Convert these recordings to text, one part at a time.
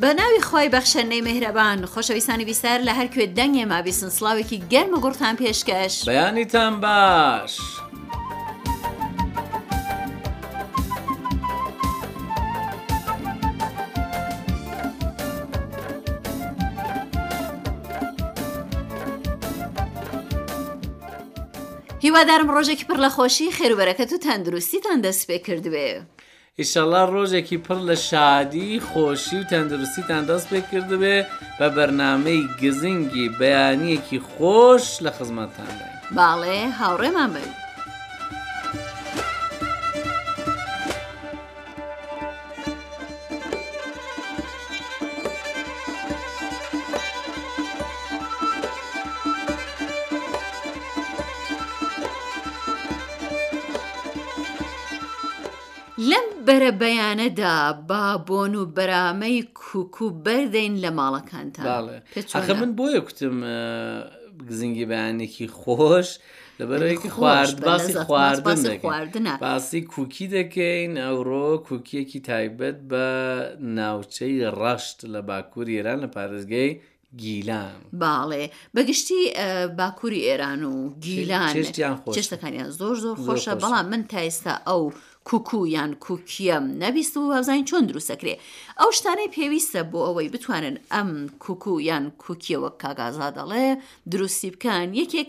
بە ناوی خوای بەخشەندەی مێهرەبان خۆشەویستانی بیسەر لە هەر کوێ دەنگێ ما بیسن سڵاوێکی گەرم و گوڕتان پێشکەش بەیانیتان باش. هیوادارم ڕۆژێکی پڕ لە خۆشی خێرو بەرەکەت و تەندروستیتان دەست پێ کردبێ. ئیشەڵا ڕۆژێکی پڕ لە شادی خۆشی و تەندروستیتان دەست پێ کردبێ بە بەرنامەی گزنگی بەیانیەکی خۆش لە خزمەتتانداین. باڵێ هاوڕێمان بن. لەم بەرەبەیانەدا با بۆن و بەرامەی کوک و بەردەین لە ماڵەکانتان ئەخە من بۆیە کوتم گزنگی بەیانێکی خۆش لەبەرێکی خوارد باسی خواردن خواردنە باسی کوکی دەکەین ئەوڕۆ کوکیەکی تایبەت بە ناوچەی ڕەشت لە باکوور ئێران لە پارێزگەی گیلان. بەاڵێ بە گشتی باکووری ئێران و گیلان چێشتیان خۆشە. چێشتەکانیان زۆر زۆر زۆر خۆشە خۆشە. بەڵام من تا ئێستا ئەو کوکو یان کوکیەم نەبیست و وابزانین چۆن دروستەکرێ ئەو شتانەی پێویستە بۆ ئەوەی بتوانن ئەم کوکو یان کوکیە وەک کاک ئازاد دەڵێ دروستی بکەن یەکێک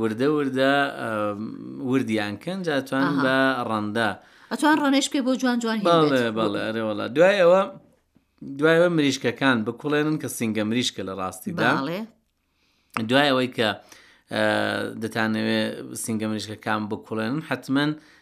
وردە وردە وردیان کەن جاتوان بە ڕەندا ئەتوان ڕەنێش پێ بۆ جوان جوان بەڵێوەڵا دوای ئەوە دوایەوە مریشکەکان بکوڵێنن کە سنگە مریشکە لە ڕاستیدا دوای ئەوەی کە دەتانەوێ سنگە مریشکەکان بکوڵێنن حتمما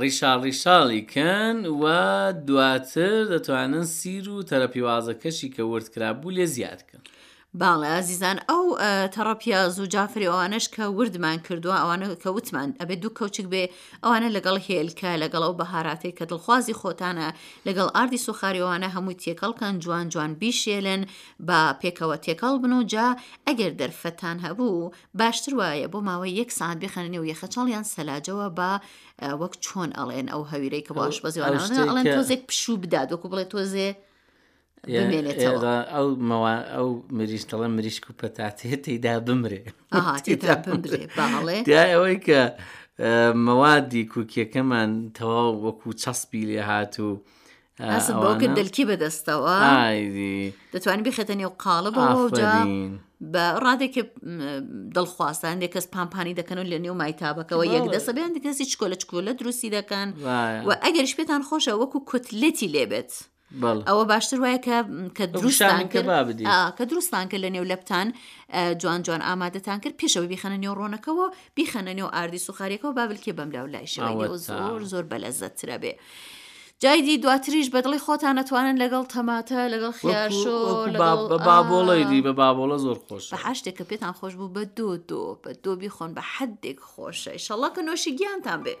ڕیشاڵ ڕیشاڵی کەن و دواتر دەتوانن سیر و تەرە پیوازەکەشی کە ورد کرابوو لێ زیاد کەن. باڵێ ئازیزان ئەو تەڕە پیاز و جافری ئەوانش کە وردمان کردووە ئەوانە کە وتمان ئەبێ دوو کەوچک بێ ئەوانە لەگەڵ هێلکە لەگەڵ ئەو بەهاراتێک کە دڵخوازی خۆتانە لەگەڵ ئاردی سوخاریەوانە هەمووی تێکەڵکەن جوان جوان بیشێلن با پێکەوە تێکەڵ بن و جا ئەگەر دەرفەتان هەبوو باشتر وایە بۆ ماوەی یەک سعات بخەنە نێو یەخەچەڵ یان سەلاجەوە بە وەک چۆن ئەڵێن ئەو هەویرەی کە باش بەزیوانڵێن تۆزێک پشوو بدات وەکو بڵێ تۆزێ ئەو ئەو مریش دەڵێ مریشک و پەتاتێ تێدا بمرێ ئەوەی کە مەوادی کوکیەکەمان تەواو وەکو چەسپی لێ هات و هەست بەوە کرد دەلکی بەدەستەوە دەتوانین بخێتە نێو قاڵە بەوەجا بە ڕادێکی دڵخواستان دێک کەس پامپانی دەکەن و لە نێو مایتابەکەەوە یەک دەسە بێن دەکەسی چکۆلە چکۆلە دروستی دەکەن و ئەگەریش پێتان خۆشە وەکو کوتلێتی لێبێت. ئەوە باشتر وایە کە کە دروستان کە دروستان کە لە نێو لەپتان جوان جوان ئامادەتان کرد پێشەوە بیخەنە نێو ڕۆنەکەەوە بیخەنە نێو ئاردی سوخاریەکەەوە بابلکێ بەم لاو لای شەوەوە زۆر زۆر بەلەزەترە بێ. جای دی دواتریش بەدڵی خۆتان نەتوانن لەگەڵ تەماتە لەگەڵ خیاشۆ بابۆڵی دی بە بابۆڵە زۆر خۆش بە هاشتێک کە پێتان خۆش بوو بە دۆ دۆ بە دۆبی خۆن بە حدێک خۆشە شەڵە کە نۆشی گیانتان بێت.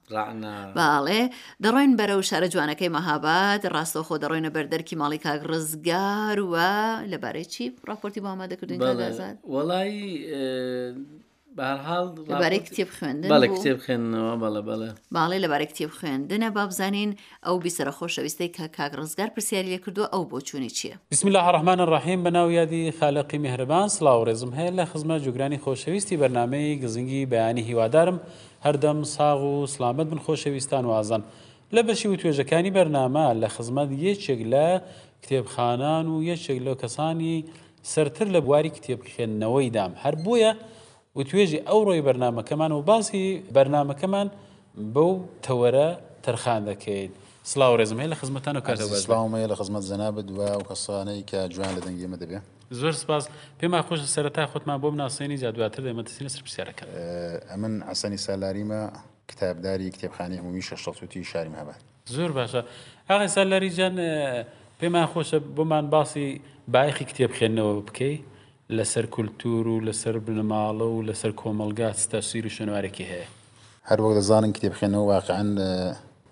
رەعنا. بەاڵێ دەڕۆین بەرەو شارە جوانەکەی مەهاباد، ڕاستەوخۆ دەڕۆینە بەر دەرکی ماڵی کاک ڕزگار و لەبارەی چی ڕاپۆرتی بۆ ئامادە کردووین کاک بەڵێ ئازاد؟ وەڵایی ئێ، بە هەر حاڵ لەبارەی راپۆرت- کتێب خوێندن بەڵێ بوو. کتێب خوێندنەوە بەڵێ بەڵێ باڵێ لەبارەی کتێب خوێندنە با بزانین ئەو بیسەرە خۆشەویستەی کە کاک ڕزگار پرسیاری لێ کردووە ئەو بۆچوونی چییە؟ بسم اللە الرحمن الرحیم بە ناو یادی خالقی میهرەبان سڵاو و ڕێزم هەیە لە خزمەت جوگرانی خۆشەویستی بەرنامەی گزنگی بەیانی هیوادارم هەردەم ساغ و سڵامەت بن خۆشەویستان وازن لە بەشی وتوێژەکانی بەرنامە لە خزمەت یەکێک لە کتێبخانان و یەکێک لە کەسانی سەرتر لە بواری کتێبخێندنەوەیدام هەر بۆیە وتوێژی ئەو ڕۆی بەرنمەکەمان و باسی بەرنمەکەمان بەو تەوەرە تەرخان دەکەین سلااو ڕێزم هەیە لە خزمەتان و کاتەوەسلااومەیە لە خزمەت زەنا بدوە و کەسانەی کە جوان لە دەنگێمە دەبێت زۆر سپاس پێمان خۆشە سەرەتا خۆتمان بۆ بناسێنی جا دواتر دێمە دەستی لەسەر پرسیارەکان ئەمن عەسەنی سالاریمە کتابداری کتێبخانەی عمومی شەشتەوتی شاری مەهاباد زۆر باشە ئاغای سالاری جان پێمان خۆشە بۆمان باسی بایەخی کتێبخێنەوە بکەی لەسەر کولتور و لەسەر بنەماڵە و لەسەر کۆمەلگا تەسیر و شنوارێکی هەیە هەروەک دەزانن کتێبخێنەوە واقعەن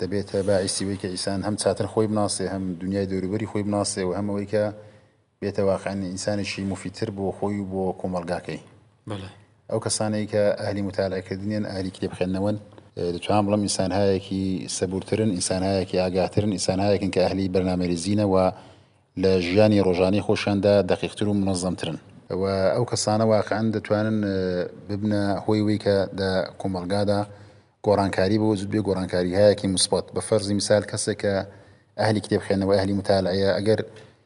دەبێتە باعیسیەوەی کە ئیسان هەم چاتر خۆی بناسێ هەم دنیای دەوروبەری خۆی بناسێ و هەمەوەی کە بێتە واقیع ئینسانێکی موفیدتر بۆ خۆی و بۆ کۆمەڵگاکەی بەڵێ ئەو کەسانەی کە ئەهلی متالعکردنیان ئاری کتێب خوێندنەوەن دەتوان بڵم ئینسانهایەکی سەبورترن ئینسانهایەکی ئاگاترن ئینسانهایەکن کە ئەهلی بەرنامەریزینەوە لە ژیانی ڕۆژانی خۆشیاندا دەقیقتر و منەزەمترن و ئەو کەسانە واقعەن دەتوانن ببنە هۆی وی کە لە کۆمەلگادا گۆڕانکاری بۆ وجود بێ گۆڕانکاری هایەکی مثبت بە فەرزی مثال کەسێکە ئەهلی کتێب خوێنەوە ئەهلی متالعەیە ئەگەر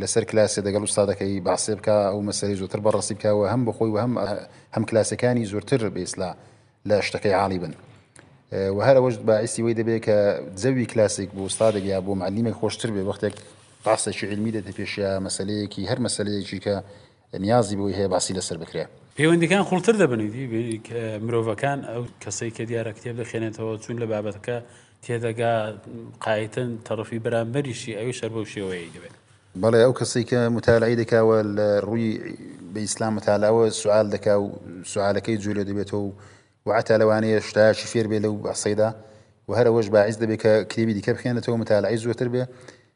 لەسەر کلاسێ دەگەڵ ئوستادەکەی بەحسێ بکا ئەو مەسەلەی زۆتر بەڕەسی بکا وە هەم بۆخۆی وە هەم هەم کلاسەکانی زۆرتر بێسلا لە شتەکەی عالی بن وە هەر ئەوەش باعیسی وەی دەبێت کە جەوی کلاسێک بۆ ئوستادێک یا بۆ معلیمێک خۆشتر بێ وەختێک باسێکی علمی دێتە پێشە مەسلەیەکی هەر مەسلەیەکی کە نیازی بەوەی هەیە باسی لەسەر بکرێ. پەیوەندیەکان قوڵتر دەبن و مرۆڤەکان ئەو کەسەی کە دیارە کتێب دەخێنێتەوە چون لە بابەتەکە تێدەگا قایتن تەڕفی بەرامبەریشی ئەوی شەر بەو شێوەیە دەبێت. بەڵێ ئەو کەسەی کە متالعی دەکاوە لە ڕووی بە ئیسلام متالەوە سوال دەکا و سوالەکەی جوێ لێ دەبێتەوە و وعتا لەوانەیە شتایشی فێر بێ لەو بەسەیدا و هەرەوەش باعیز دەبێت کە کتێبی دیکە بخێنێتەوە متالعی زۆرتر بێ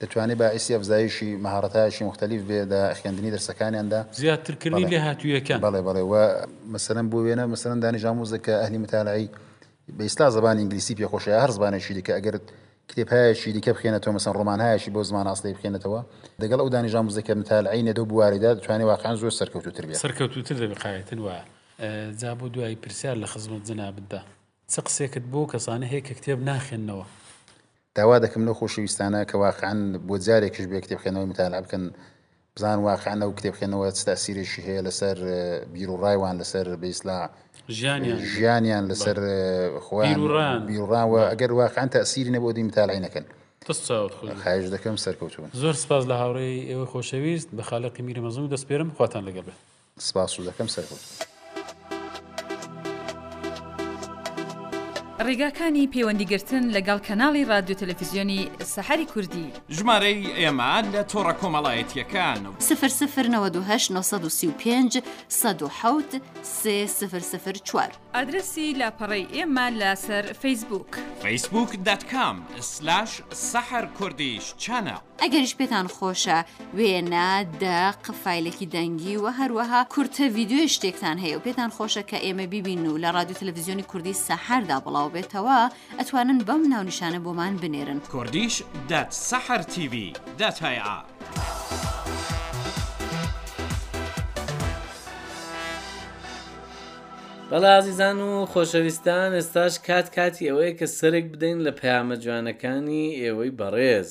دەتوانێت باعیسی ئەفزایشی مەهارەتایەکی موختەلیف بێت لە خوێندنی دەرسەکانیاندا. زیادترکردنی لێهاتووییەکان. بەڵێ بەڵێ وە مەسەلەن بۆ وێنە مەسەلەن دانیش ئامووزێک کە ئەهلی متالعەی بە ئیستلاح زبانی ئینگلیسی پێ خۆشە یا هەر زبانێکی دیکە ئەگەر کتێبهایەکی دیکە بخوێنێتەوە مەسەن ڕۆمانهایەکی بۆ زمانە ئەسڵی بخوێنێتەوە دەگەڵ ئەو دانیش ئامووزێک کە متالعەی نێ دەو بوارەدا دەتوانێت واقعەن زۆر سەرکەوتووتر بێت. سەرکەوتووتر دەبێت قاعەتەن وایە. جا بۆ دوایی پرسیار لە خزمەت جەنابتدا. چ قسێکت بۆ کەسانە هەیە کە کتێب ناخێننەوە؟ داوا دەکەم لەو خۆشەویستانە کە واقعەن بۆ جارێکیش بێ کتێبخێنەوەی متالعە بکەن بزان واقعەن ئەو کتێبخێنەوە چ تاسیرێکی هەیە لەسەر بیروڕای وان لەسەر بە ئیسلا ژیانیان لەسەر خۆیان بیروڕاوە ئەگەر واقعەن تاسیری نەبوو دی متالعی نەکەن خایش دەکەم سەرکەوتون زۆر سپاس لە هاوڕێی ئێوە خۆشەویست بە خالقی میرە مەزون دەستپێرم خواتان لەگەڵ بێت سپاست دەکەم سەرکەوتوو بیت. ڕیگاکانی پەیوەندی گرتن لە گەڵ کەناڵی ڕادیۆ تەلەفیزیۆنی سەحەری کوردی. ژمارەی ئێمە لە تۆڕە کۆمەڵایەتییەکان. سفر سفر نەوەد و هەشت نۆ سەد و سی و پێنج سەد و حەوت سێ سفر سفر چوار. ئادرەسی لاپەڕەی ئێمە لە سەر فەیسبووک. فەیسبووک دات کام سلاش سەحەر کوردیش چەنەڵ. ئەگەریش پێتان خۆشە وێنە، دەق، فایلێکی دەنگی و هەروەها کورتە ڤیدیۆی شتێکتان هەیە و پێتان خۆشە کە ئێمە بیبین و لە ڕادیو تەلەڤزیۆنی کوردی سەحەردا بڵاو بێتەوە ئەتوانن بەم ناونیشانە بۆمان بنێرن. Kurdish dat Sahar TV Dataea. بەڵێ ئازیزان و خۆشەویستان ئێستاش کات کاتی ئەوەیە کە سەرێک بدەین لە پەیامە جوانەکانی ئێوەی بەڕێز.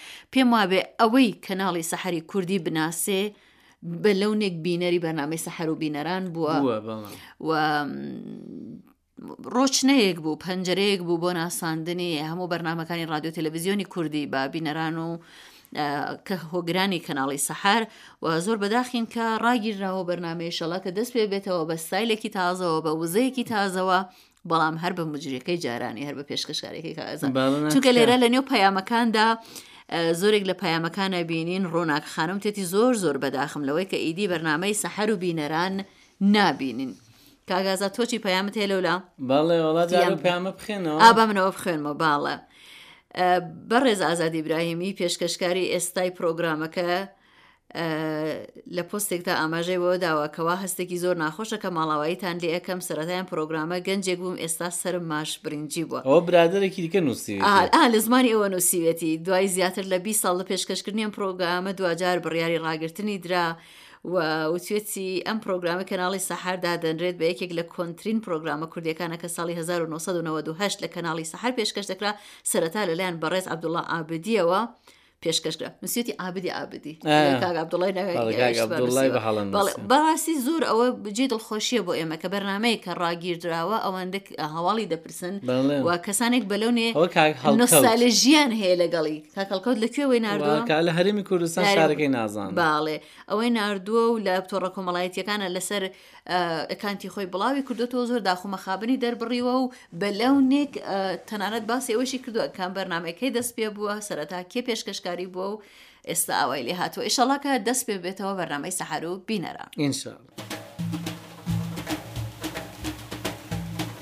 پێم وابێ ئەوەی کەناڵی سەحری کوردی بناسێ بە لەونێک بینەری بەنامەی سەحر و بینەران بووە و ڕۆچنەیەک بوو پەنجەرەیەک بوو بۆ ناساندنی هەموو بەرنمەکانی رادیو تەلەڤزیۆنی کوردی بە بینەران و کە هۆگرانی کەناڵی سەحر و زۆر بەداخین کە ڕاگیرراوە بەرنمەیەشەڵە کە دەست پێ بێتەوە بە سایلێکی تازەوە بە وزەیەکی تازەوە بەڵام هەر بە مجرەکەی جارانی هەر بە پێشکەشارێکی کازان چونکە لێرە لە نێو پەیامەکاندا زۆرێک لە پەیامەکانە بینین ڕۆناک خانم تێتی زۆر زۆر بەداخم لەوەی کە ئیدی بەرنمەی سەحەر و بینەران نابینین. کاگازا تۆچی پەیامت هەیە لەولا باڵێ وڵا پامە بخێنەوە ئابا منەوە بخێنمە باڵە بەڕێز ئازادی براهیمی پێشکەشکاری ئێستای پرۆگرامەکە لە پۆستێکدا ئاماژەی بەوە داوە کەوا هەستێکی زۆر ناخۆشە کە ماڵاواییتان لێ ئەەکەم سەرەتایان پرۆگرامە گەنجێک بووم ئێستا سرم ماش برنجی بووە ئەوە برادێکی دیکە نووسی لە زمانی ئەوە نووسیوێتی دوای زیاتر لە 20 ساڵ لە پێشکەشکردنیان پرۆگرامە دوجار بڕیاری ڕاگررتنی درا و وتێتی ئەم پرۆگرامی کەناڵی سەحر دادەنرێت بە یەکێک لە کۆنتترین پرۆگرامە کوردەکانە کە ساڵی 1992 لە کەناڵی سەحر پێشکەش دەکرا سەرەتا لەلایەن بەڕێز عبدوڵە ئابدیەوە پێشکەشکرا نووسێتی عابدی عابدی بەڕاستی زۆر ئەوە بجێ دڵخۆشیە بۆ ئێمە کە بەرنمەیە کە ڕاگیردراوە ئەوەندە هەواڵی دەپرسن و کەسانێک بەلەونێ نوستالژیان هەیە لەگەڵی کاکەڵکەوت لەکوێ وی نردوە لە هەرمی کوردستان شارەکەی نازان باڵێ ئەوەی نردووە و لە تۆڕە کۆمەڵایەتەکانە لەسەر ئەکانتی خۆی بڵاوی کردوەوە زۆر داخ و مەخابنی دەربڕیوە و بەلەونێک تەنانەت باسی ئەوەشی کردووە کام بەرنمەکەی دەست پێ بووە سەرەتا کێ پێشکەشکاری بووە و ئێستا ئاوای لێ هاتووە ئیشەڵاکە دەست پێ بێتەوە بەرنمەی سەحر و بینەرە ئینسان.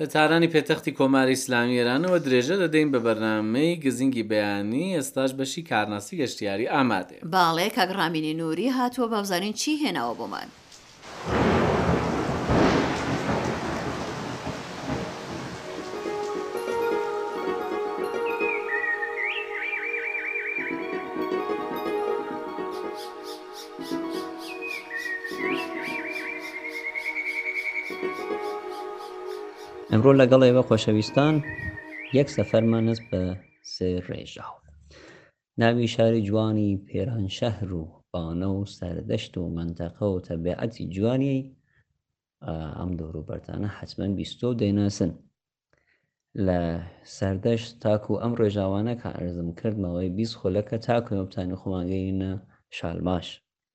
لە تارانی پێتەختی کۆماری ئیسلامی ئێرانەوە درێژە دەدەین بە بەرنمەی گزینگی بەیانی ئێستاش بەشی کارناسی گەشتیاری ئامادێ باڵێ کاک ڕامینی نووری هاتووە بابزانین چی هێناوە بۆمان. ئەمڕۆ لەگەڵ ئێوە خۆشەویستان یەک سەفەرمان هەست بە سێ ڕێژاو. ناوی شاری جوانی پیرانشهر و بانە و سەردەشت و مەنتەقە و تەبێعەتی جوانی ئەم دەوروبەرتانە حەتمەن بیستۆ و دەیناسن لە سەردەشت تاکو ئەم ڕێژاوانە کە ئەرزم کرد ماوەی بیست خولەکە تاکوێمەبتانی خۆمانگەینە شالماش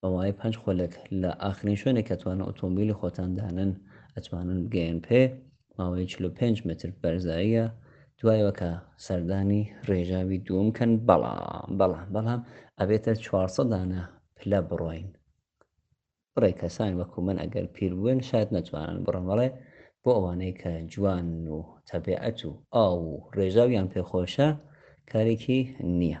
بەماوەی پێنج خولەک لە ئاخرین شوێنێک کە توانن ئۆتۆمبیلی خۆتان دانن ئەتوانن بگەیەن پێ ماوەی 45 متر بەرزاییە دوایەوە کە سەردانی ڕێژاوی دووم کەن بەڵام بەڵام بەڵام ئەبێتە 400 دانە پلە بڕۆین بڕێ کەسان وەکو من ئەگەر پیر بوون شاید نەتوانن بڕەمەڵێ بۆ ئەوانەی کە جوان و تەبیعەت و ئاو و ڕێژاویان پێخۆشە کارێکی نییە